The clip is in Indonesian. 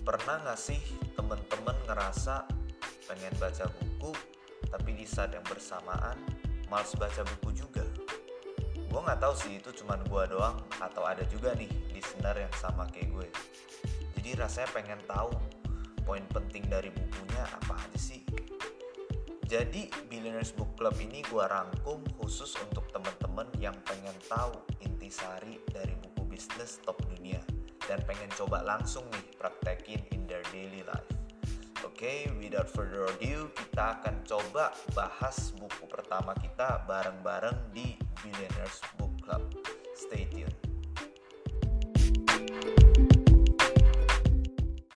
Pernah gak sih temen-temen ngerasa pengen baca buku tapi di saat yang bersamaan males baca buku juga? Gue gak tahu sih itu cuman gue doang atau ada juga nih listener yang sama kayak gue. Jadi rasanya pengen tahu poin penting dari bukunya apa aja sih. Jadi Billionaires Book Club ini gue rangkum khusus untuk temen-temen yang pengen tahu intisari dari buku bisnis top dunia dan pengen coba langsung nih praktekin in their daily life. Oke, okay, without further ado, kita akan coba bahas buku pertama kita bareng-bareng di Billionaires Book Club.